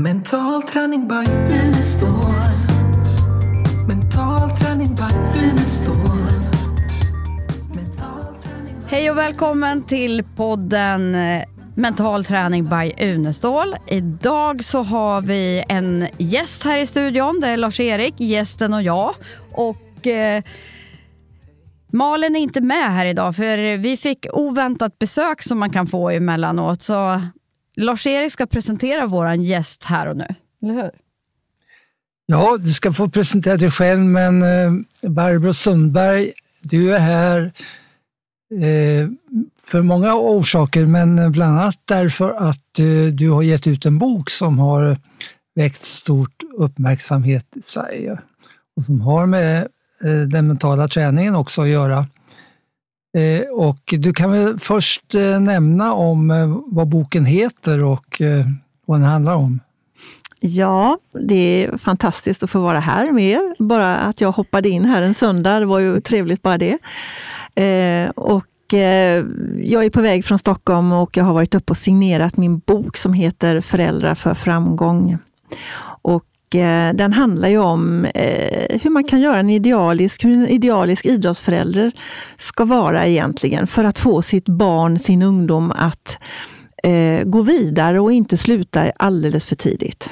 Mental träning by Unestål. Mental träning by Unestål. Hej och välkommen till podden eh, Mental träning by Unestål. Idag så har vi en gäst här i studion. Det är Lars-Erik, gästen och jag. Och eh, Malin är inte med här idag för vi fick oväntat besök som man kan få emellanåt. Så Lars-Erik ska presentera vår gäst här och nu. Eller hur? Ja, du ska få presentera dig själv, men eh, Barbro Sundberg, du är här eh, för många orsaker, men eh, bland annat därför att eh, du har gett ut en bok som har väckt stort uppmärksamhet i Sverige och som har med eh, den mentala träningen också att göra. Eh, och du kan väl först eh, nämna om eh, vad boken heter och vad den handlar om. Ja, det är fantastiskt att få vara här med er. Bara att jag hoppade in här en söndag, det var ju trevligt bara det. Och jag är på väg från Stockholm och jag har varit uppe och signerat min bok som heter Föräldrar för framgång. Och eh, den handlar ju om eh, hur man kan göra en idealisk, hur en idealisk idrottsförälder ska vara egentligen för att få sitt barn, sin ungdom att eh, gå vidare och inte sluta alldeles för tidigt.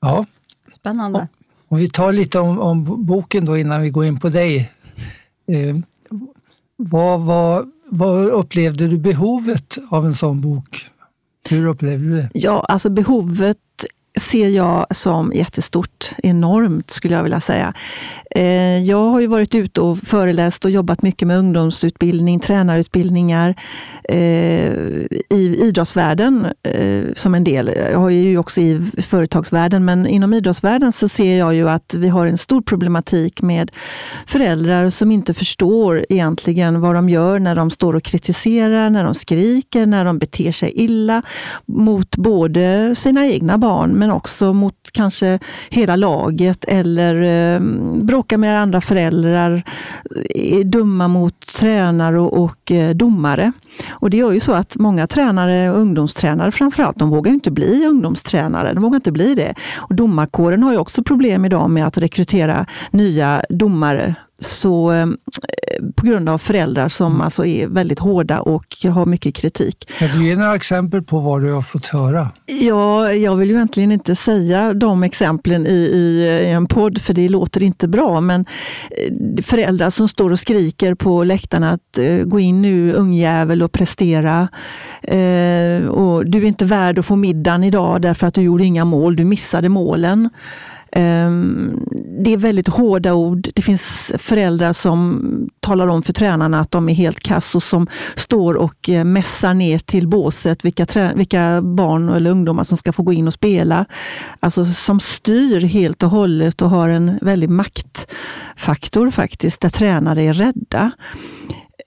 Ja, Spännande. Om vi tar lite om, om boken då innan vi går in på dig. Eh, vad, vad, vad upplevde du behovet av en sån bok? Hur upplevde du det? Ja, alltså behovet ser jag som jättestort, enormt skulle jag vilja säga. Eh, jag har ju varit ute och föreläst och jobbat mycket med ungdomsutbildning, tränarutbildningar eh, i idrottsvärlden eh, som en del. Jag har ju också i företagsvärlden, men inom idrottsvärlden så ser jag ju att vi har en stor problematik med föräldrar som inte förstår egentligen vad de gör när de står och kritiserar, när de skriker, när de beter sig illa mot både sina egna barn men också mot kanske hela laget eller eh, bråka med andra föräldrar, är dumma mot tränare och, och eh, domare. Och det gör ju så att många tränare, ungdomstränare framförallt, de vågar ju inte bli ungdomstränare. De vågar inte bli det. Och domarkåren har ju också problem idag med att rekrytera nya domare så eh, på grund av föräldrar som alltså är väldigt hårda och har mycket kritik. Kan du ge några exempel på vad du har fått höra? Ja, jag vill ju egentligen inte säga de exemplen i, i, i en podd, för det låter inte bra. Men eh, föräldrar som står och skriker på läktarna att eh, gå in nu ungjävel och prestera. Eh, och du är inte värd att få middagen idag därför att du gjorde inga mål, du missade målen. Ehm, det är väldigt hårda ord. Det finns föräldrar som talar om för tränarna att de är helt kass och som står och eh, mässar ner till båset vilka, trä- vilka barn eller ungdomar som ska få gå in och spela. Alltså som styr helt och hållet och har en väldig maktfaktor faktiskt, där tränare är rädda.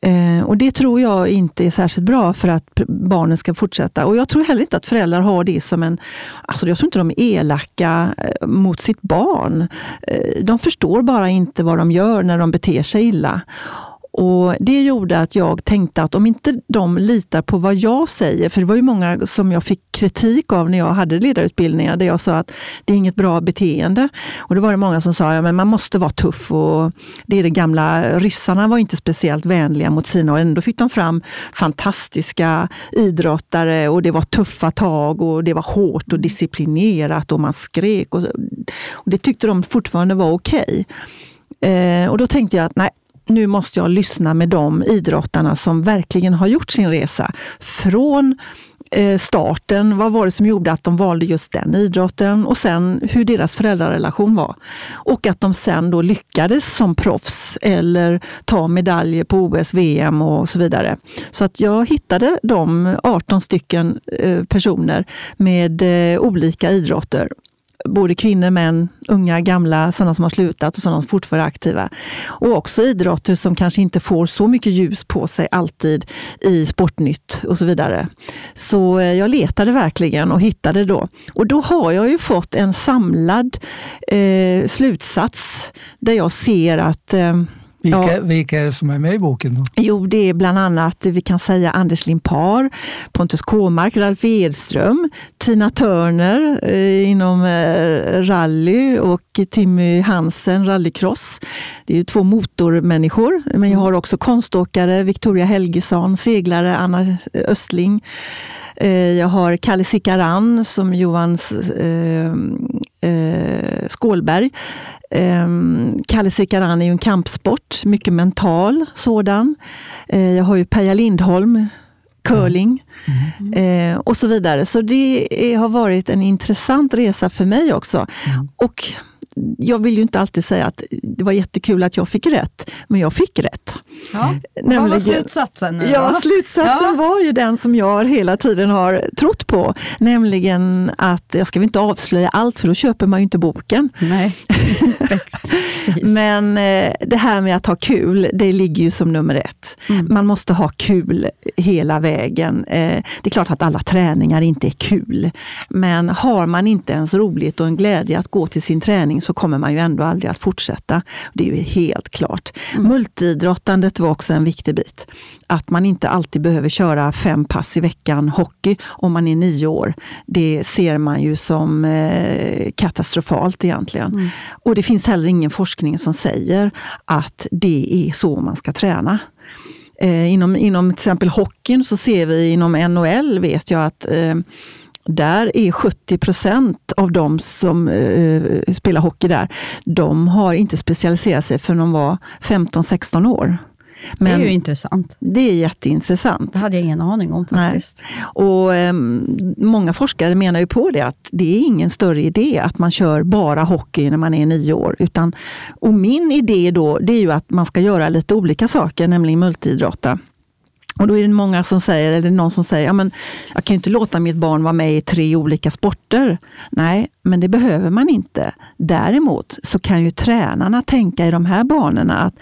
Eh, och det tror jag inte är särskilt bra för att barnen ska fortsätta. Och jag tror heller inte att föräldrar har det som en... Alltså jag tror inte de är elaka eh, mot sitt barn. Eh, de förstår bara inte vad de gör när de beter sig illa. Och Det gjorde att jag tänkte att om inte de litar på vad jag säger, för det var ju många som jag fick kritik av när jag hade ledarutbildningar, där jag sa att det är inget bra beteende. Och då var det många som sa att ja, man måste vara tuff och det är det gamla. Ryssarna var inte speciellt vänliga mot sina och ändå fick de fram fantastiska idrottare och det var tuffa tag och det var hårt och disciplinerat och man skrek. Och, och det tyckte de fortfarande var okej. Eh, och då tänkte jag att nej, nu måste jag lyssna med de idrottarna som verkligen har gjort sin resa. Från eh, starten, vad var det som gjorde att de valde just den idrotten och sen hur deras föräldrarelation var. Och att de sen då lyckades som proffs eller ta medaljer på OS, VM och så vidare. Så att jag hittade de 18 stycken eh, personer med eh, olika idrotter både kvinnor, män, unga, gamla, sådana som har slutat och sådana som fortfarande är aktiva. Och också idrotter som kanske inte får så mycket ljus på sig alltid i Sportnytt och så vidare. Så eh, jag letade verkligen och hittade då. Och då har jag ju fått en samlad eh, slutsats där jag ser att eh, vilka, Ja. vilka är det som är med i boken? Då? Jo, det är bland annat, vi kan säga Anders Limpar, Pontus Kåmark, Ralf Edström, Tina Turner eh, inom eh, rally och Timmy Hansen, rallycross. Det är ju två motormänniskor, men jag har också konståkare, Victoria Helgesson, seglare Anna Östling. Eh, Jag har Kalle Sikaran som Johan eh, eh, Skålberg. Eh, Kalle Sikaran är ju en kampsport, mycket mental sådan. Eh, jag har ju Peja Lindholm, curling eh, och så vidare. Så det är, har varit en intressant resa för mig också. Och jag vill ju inte alltid säga att det var jättekul att jag fick rätt, men jag fick rätt. Ja. Vad var slutsatsen nu Ja, slutsatsen Ja. var ju den som jag hela tiden har trott på. Nämligen att, jag ska väl inte avslöja allt för då köper man ju inte boken. Nej. Men eh, det här med att ha kul, det ligger ju som nummer ett. Mm. Man måste ha kul hela vägen. Eh, det är klart att alla träningar inte är kul. Men har man inte ens roligt och en glädje att gå till sin träning så kommer man ju ändå aldrig att fortsätta. Det är ju helt klart. Multiidrottandet var också en viktig bit. Att man inte alltid behöver köra fem pass i veckan hockey om man är nio år. Det ser man ju som eh, katastrofalt egentligen. Och det finns heller ingen forskning som säger att det är så man ska träna. Eh, inom, inom till exempel hockeyn så ser vi inom NHL vet jag att eh, där är 70 procent av de som eh, spelar hockey där, de har inte specialiserat sig förrän de var 15-16 år. det är Men ju intressant. det är jätteintressant. Det hade jag ingen aning om Nej. faktiskt. Och ehm, Många forskare menar ju på det att det är ingen större idé att man kör bara hockey när man är nio år. Utan, och min idé då, det är ju att man ska göra lite olika saker, nämligen multiidrotta. Och då är det många som säger, eller någon som säger, ja, men jag kan ju inte låta mitt barn vara med i tre olika sporter. Nej, men det behöver man inte. Däremot så kan ju tränarna tänka i de här banorna att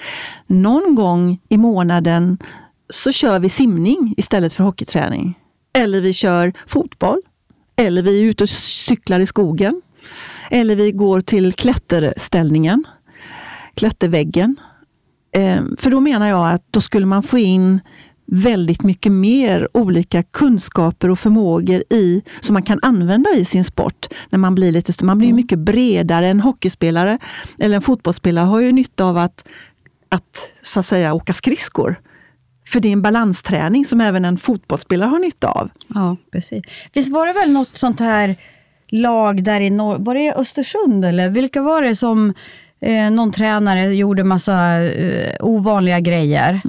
någon gång i månaden så kör vi simning istället för hockeyträning. Eller vi kör fotboll. Eller vi är ute och cyklar i skogen. Eller vi går till klätterställningen, klätterväggen. Ehm, för då menar jag att då skulle man få in väldigt mycket mer olika kunskaper och förmågor i, som man kan använda i sin sport. När Man blir lite man blir ju mycket bredare. En hockeyspelare eller en fotbollsspelare har ju nytta av att, att så att säga åka skridskor. För det är en balansträning som även en fotbollsspelare har nytta av. Ja, precis. Visst var det väl något sånt här lag där i norr, var det Östersund eller vilka var det som eh, någon tränare gjorde massa eh, ovanliga grejer?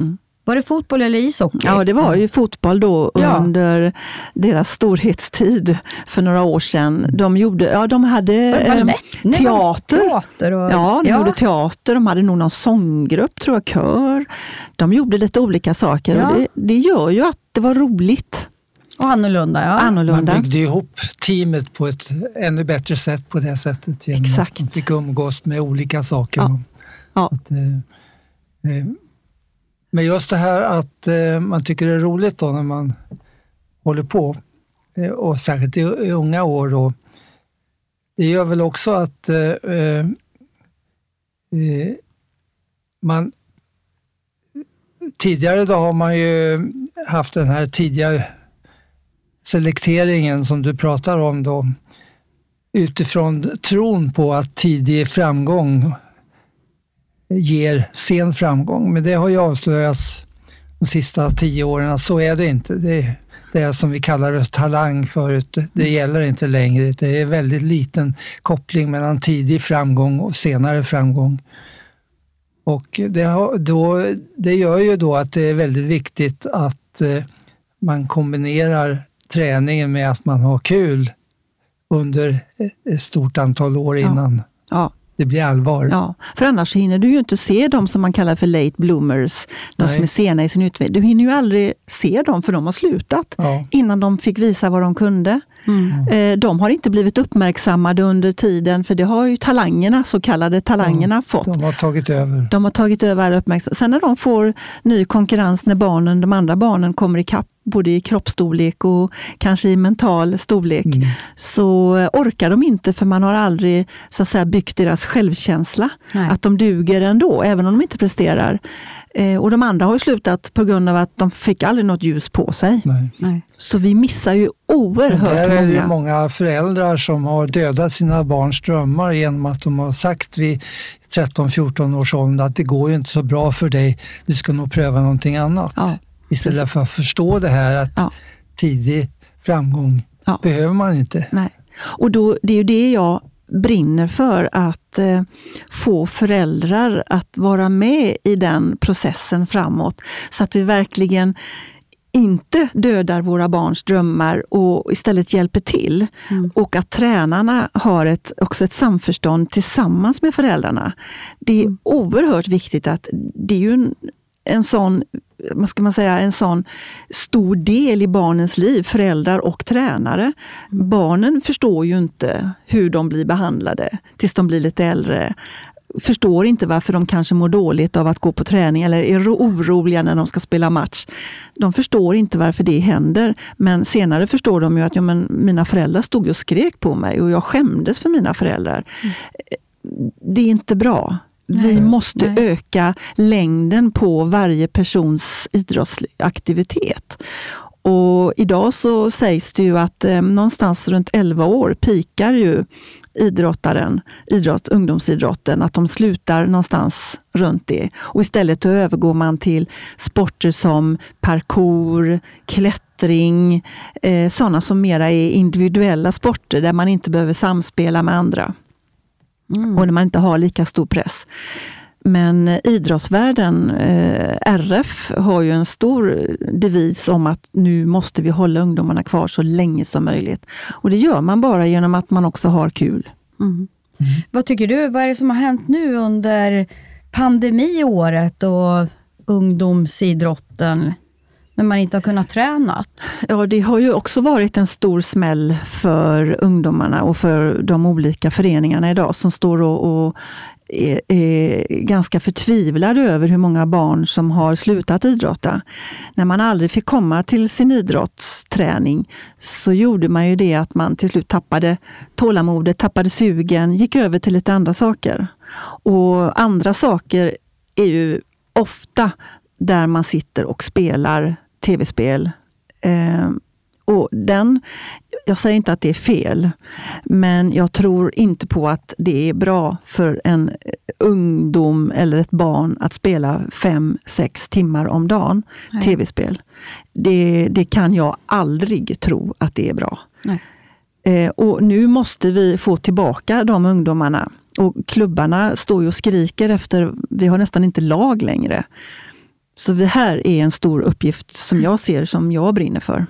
Var det fotboll eller ishockey? Ja, det var ju fotboll då Ja. under deras storhetstid för några år sedan. De, gjorde, ja, de hade eh, teater. teater och, Ja, de gjorde teater. De hade nog någon sånggrupp, tror jag, kör. De gjorde lite olika saker Ja. och det, det gör ju att det var roligt. Och annorlunda, ja. Man Annorlunda. byggde ihop teamet på ett ännu bättre sätt på det sättet. genom Exakt. att Man fick umgås med olika saker. Ja. Ja. Att, eh, eh, men just det här att eh, man tycker det är roligt då när man håller på, eh, och särskilt i, i unga år. Då, det gör väl också att eh, eh, eh man Tidigare då har man ju haft den här tidiga selekteringen som du pratar om då, utifrån tron på att tidig framgång ger sen framgång. Men det har ju avslöjats de sista tio åren att så är det inte. Det, det är som vi kallar det talang förut. Det gäller inte längre. Det är väldigt liten koppling mellan tidig framgång och senare framgång. Och det, har, då, det gör ju då att det är väldigt viktigt att eh, man kombinerar träningen med att man har kul under ett stort antal år Ja. innan Ja, det blir allvar. ja. För annars hinner du ju inte se de som man kallar för late bloomers. De Nej. som är sena i sin utveckling. Du hinner ju aldrig se dem för de har slutat Ja. innan de fick visa vad de kunde. Mm. Eh, De har inte blivit uppmärksammade under tiden, för det har ju talangerna, så kallade talangerna, fått. De har tagit över. De har tagit över all uppmärksamhet. Sen när de får ny konkurrens, när barnen, de andra barnen kommer ikapp, både i kroppsstorlek och kanske i mental storlek, Mm. så orkar de inte för man har aldrig så att säga, byggt deras självkänsla. Nej. Att de duger ändå, även om de inte presterar. Eh, och de andra har ju slutat på grund av att de fick aldrig något ljus på sig. Nej. Nej. Så vi missar ju oerhört där är det ju många. många föräldrar som har dödat sina barns drömmar genom att de har sagt vid 13-14 års ålder att det går ju inte så bra för dig, du ska nog pröva någonting annat. Ja, Istället för att förstå det här att Ja. tidig framgång Ja. behöver man inte. Nej. Och då, det är ju det jag brinner för, att eh, få föräldrar att vara med i den processen framåt. Så att vi verkligen inte dödar våra barns drömmar och istället hjälper till. Mm. Och att tränarna har ett, också ett samförstånd tillsammans med föräldrarna. Det är Mm. oerhört viktigt att det är ju en, en sån vad ska man säga, en sån stor del i barnens liv, föräldrar och tränare. Barnen förstår ju inte hur de blir behandlade tills de blir lite äldre. Förstår inte varför de kanske mår dåligt av att gå på träning eller är ro- oroliga när de ska spela match. De förstår inte varför det händer. Men senare förstår de ju att ja, men mina föräldrar stod och skrek på mig och jag skämdes för mina föräldrar. Det är inte bra. Vi Nej. måste Nej. öka längden på varje persons idrottsaktivitet. Och idag så sägs det ju att eh, någonstans runt 11 år pikar ju idrottaren, idrott, ungdomsidrotten, att de slutar någonstans runt det. Och istället övergår man till sporter som parkour, klättring, eh, sådana som mera är individuella sporter där man inte behöver samspela med andra Mm. och när man inte har lika stor press. Men eh, idrottsvärlden, eh, RF, har ju en stor devis om att nu måste vi hålla ungdomarna kvar så länge som möjligt. Och det gör man bara genom att man också har kul. Mm. Vad tycker du, vad är det som har hänt nu under pandemiåret och ungdomsidrotten, när man inte har kunnat träna? Ja, det har ju också varit en stor smäll för ungdomarna och för de olika föreningarna idag som står och, och är, är ganska förtvivlade över hur många barn som har slutat idrotta. När man aldrig fick komma till sin idrottsträning så gjorde man ju det att man till slut tappade tålamodet, tappade sugen, gick över till lite andra saker. Och andra saker är ju ofta där man sitter och spelar tv-spel. Eh, och den, jag säger inte att det är fel, men jag tror inte på att det är bra för en eh, ungdom eller ett barn att spela fem, sex timmar om dagen Nej. tv-spel. Det, det kan jag aldrig tro att det är bra. Eh, och nu måste vi få tillbaka de ungdomarna. Och klubbarna står ju och skriker efter, vi har nästan inte lag längre. Så det här är en stor uppgift som jag ser, som jag brinner för.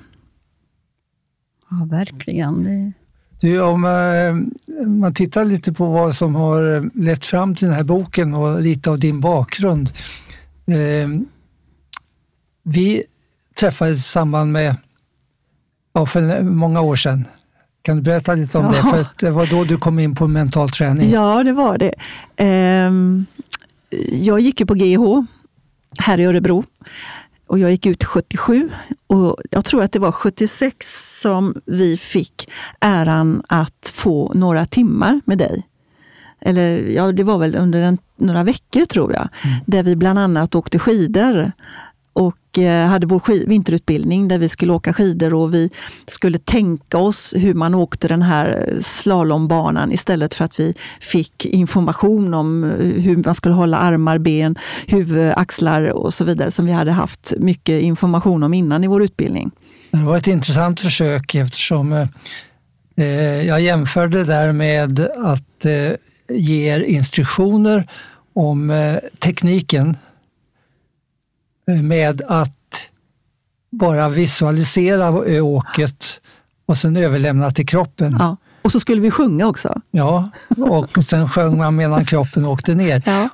Ja, verkligen. Det... Du, om eh, man tittar lite på vad som har eh, lett fram till den här boken och lite av din bakgrund. Eh, vi träffades i samband med, ja, för många år sedan. Kan du berätta lite om det? Ja. För att det var då du kom in på mental träning. Ja, det var det. Ehm, jag gick ju på GH här i Örebro. Och jag gick ut 77 och jag tror att det var 76 som vi fick äran att få några timmar med dig. Eller ja, det var väl under en, några veckor tror jag. Där vi bland annat åkte skidor och eh, hade vår vinterutbildning där vi skulle åka skidor och vi skulle tänka oss hur man åkte den här eh, slalombanan istället för att vi fick information om eh, hur man skulle hålla armar, ben, huvud, axlar och så vidare som vi hade haft mycket information om innan i vår utbildning. Det var ett intressant försök eftersom eh, jag jämförde det där med att eh, ge er instruktioner om eh, tekniken med att bara visualisera åket och sen överlämna till kroppen. Ja. Ja. Och så skulle vi sjunga också. och sen sjöng man medan kroppen åkte ner. Ja.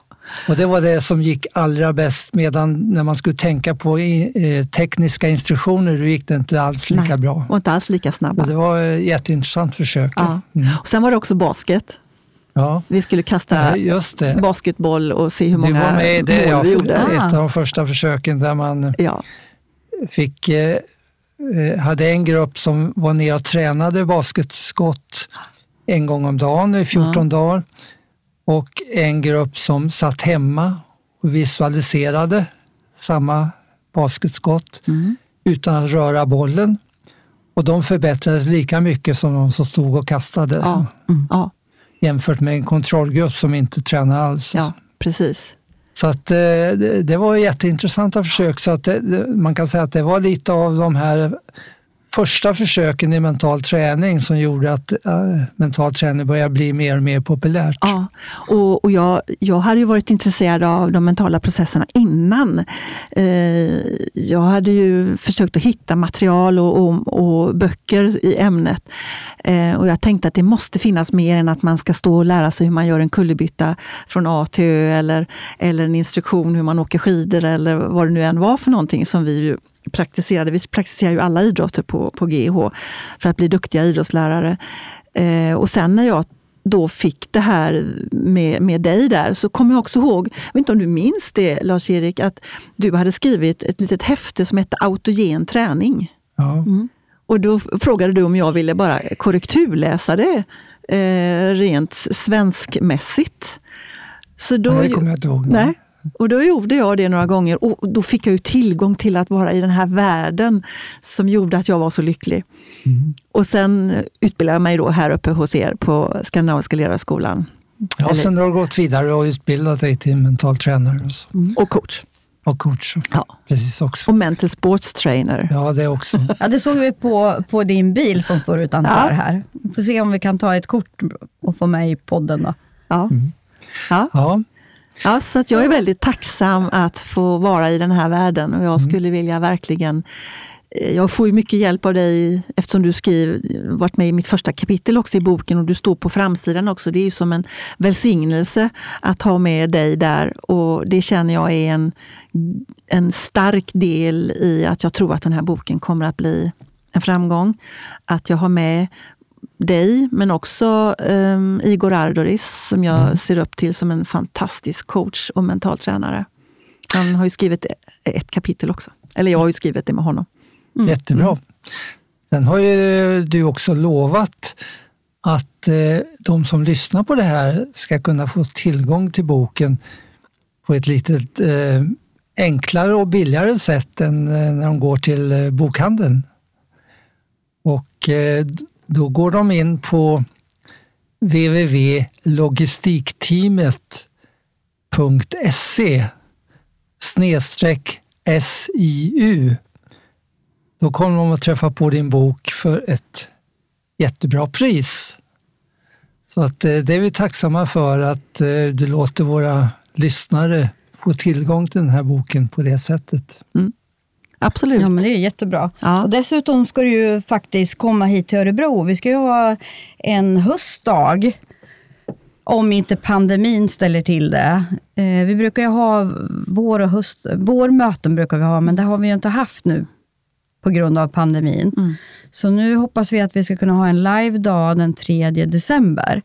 Och det var det som gick allra bäst medan när man skulle tänka på eh, tekniska instruktioner, då gick det inte alls lika Nej, bra. Och inte alls lika snabba. Så det var ett jätteintressant försök. Ja. Mm. Och sen var det också basket. Ja. Vi skulle kasta Ja, det. basketboll och se hur många det, mål ja, vi för- gjorde. ett Ah. av de första försöken där man Ja. fick, eh, eh, hade en grupp som var nere och tränade basketskott en gång om dagen i 14 dagar och en grupp som satt hemma och visualiserade samma basketskott Mm. utan att röra bollen. Och de förbättrades lika mycket som de som stod och kastade Ja. Ja. Jämfört med en kontrollgrupp som inte tränade alls. ja, precis. Så att, eh, det, var jätteintressanta försök. Så att det, man kan säga att det var lite av de här första försöken i mental träning som gjorde att äh, mental träning började bli mer och mer populärt. Ja, och, och jag, jag hade ju varit intresserad av de mentala processerna innan. Eh, jag hade ju försökt att hitta material och, och, och böcker i ämnet. Eh, och jag tänkte att det måste finnas mer än att man ska stå och lära sig hur man gör en kullerbytta från A till Ö eller, eller en instruktion hur man åker skidor eller vad det nu än var för någonting som vi ju praktiserade. Vi praktiserar ju alla idrotter på, på GH för att bli duktiga idrottslärare. Eh, och sen när jag då fick det här med, med dig där, så kommer jag också ihåg, jag vet inte om du minns det Lars-Erik, att du hade skrivit ett litet häfte som hette Autogen träning. Ja. Och då frågade du om jag ville bara korrekturläsa det eh, rent svenskmässigt. Så då, Nej, det kommer jag inte ihåg. Nej. Och då gjorde jag det några gånger och då fick jag ju tillgång till att vara i den här världen som gjorde att jag var så lycklig. Mm. Och sen utbildade jag mig då här uppe hos er på Skandinaviska ledarskolan. Ja, Eller- sen har du gått vidare och utbildat dig till mental tränare och, så. Och coach. och coach. Ja. Precis också. Och mental sports trainer. Ja, det också. Ja, det såg vi på, på din bil som står utanför Ja. här. Vi får se om vi kan ta ett kort och få med i podden då. Ja. Ja. Ja, Ja, så att jag är väldigt tacksam att få vara i den här världen och jag skulle vilja verkligen eh, jag får ju mycket hjälp av dig eftersom du skriv, varit med i mitt första kapitel också i boken och du står på framsidan också. Det är ju som en välsignelse att ha med dig där och det känner jag är en, en stark del i att jag tror att den här boken kommer att bli en framgång. Att jag har med dig, men också um, Igor Ardoris som jag ser upp till som en fantastisk coach och mentaltränare. Han har ju skrivit ett kapitel också. Eller jag har ju skrivit det med honom. jättebra. Sen har ju du också lovat att eh, de som lyssnar på det här ska kunna få tillgång till boken på ett lite eh, enklare och billigare sätt än eh, när de går till bokhandeln. Och eh, då går de in på www.logistikteamet.se snedstreck SIU. Då kommer de att träffa på din bok för ett jättebra pris. Så att eh, det är vi tacksamma för att eh, du låter våra lyssnare få tillgång till den här boken på det sättet. Mm. Absolut. Ja, men det är jättebra. Ja. Och dessutom ska du ju faktiskt komma hit till Örebro. Vi ska ju ha en höstdag. Om inte pandemin ställer till det. Eh, vi brukar ju ha vår och höst, vårmöten brukar vi ha, men det har vi ju inte haft nu på grund av pandemin. Mm. Så nu hoppas vi att vi ska kunna ha en live-dag den 3 december.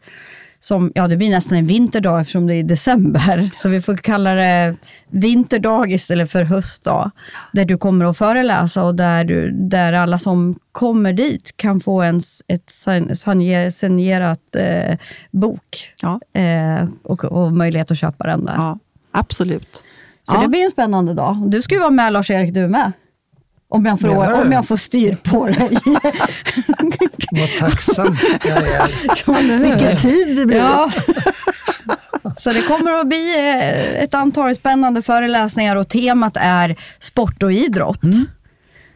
Som, ja, det blir nästan en vinterdag eftersom det är december. Så vi får kalla det vinterdag istället för höstdag. Där du kommer att föreläsa och där, du, där alla som kommer dit kan få en, ett sign- signer- signerat eh, bok. Ja. Eh, och, och möjlighet att köpa den där. Ja, absolut. Så Ja. det blir en spännande dag. Du ska ju vara med Lars-Erik, du med. Om jag, får, om jag får styr på dig. Vad tacksam jag är. Vilken tid det blir. Ja. Så det kommer att bli eh, ett antal spännande föreläsningar och temat är sport och idrott. Mm.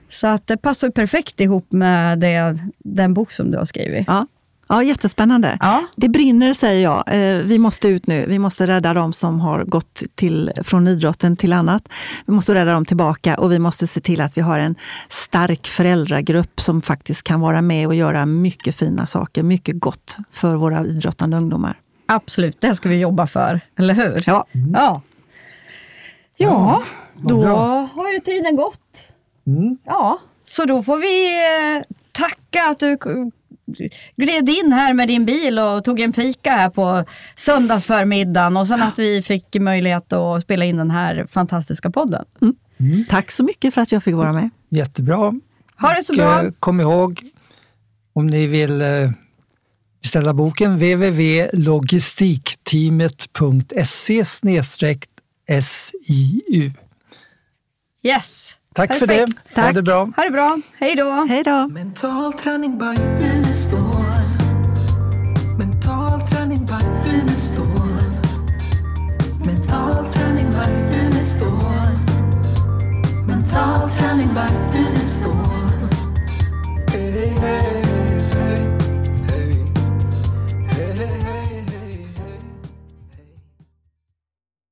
Så att det passar perfekt ihop med det, den bok som du har skrivit. Ja. Ja, jättespännande. Ja. Det brinner säger jag. Eh, Vi måste ut nu. Vi måste rädda dem som har gått till, från idrotten till annat. Vi måste rädda dem tillbaka och vi måste se till att vi har en stark föräldragrupp som faktiskt kan vara med och göra mycket fina saker, mycket gott för våra idrottande ungdomar. Absolut, det ska vi jobba för, eller hur? Ja. Ja, ja vad då bra. har ju tiden gått. Mm. Ja, så då får vi eh, tacka att du gled in här med din bil och tog en fika här på söndagsförmiddagen och sen att vi fick möjlighet att spela in den här fantastiska podden. Tack så mycket för att jag fick vara med. Jättebra. Ha det så Och, bra! eh, kom ihåg, om ni vill eh, beställa boken, www.logistikteamet.se SIU. Yes! Tack för det. Perfekt. Ha Tack. det bra. Ha det bra, hej då! Hej då! Mental träning by Unestål. Mental träning by Unestål. Mental träning by Unestål. Mental träning by Unestål.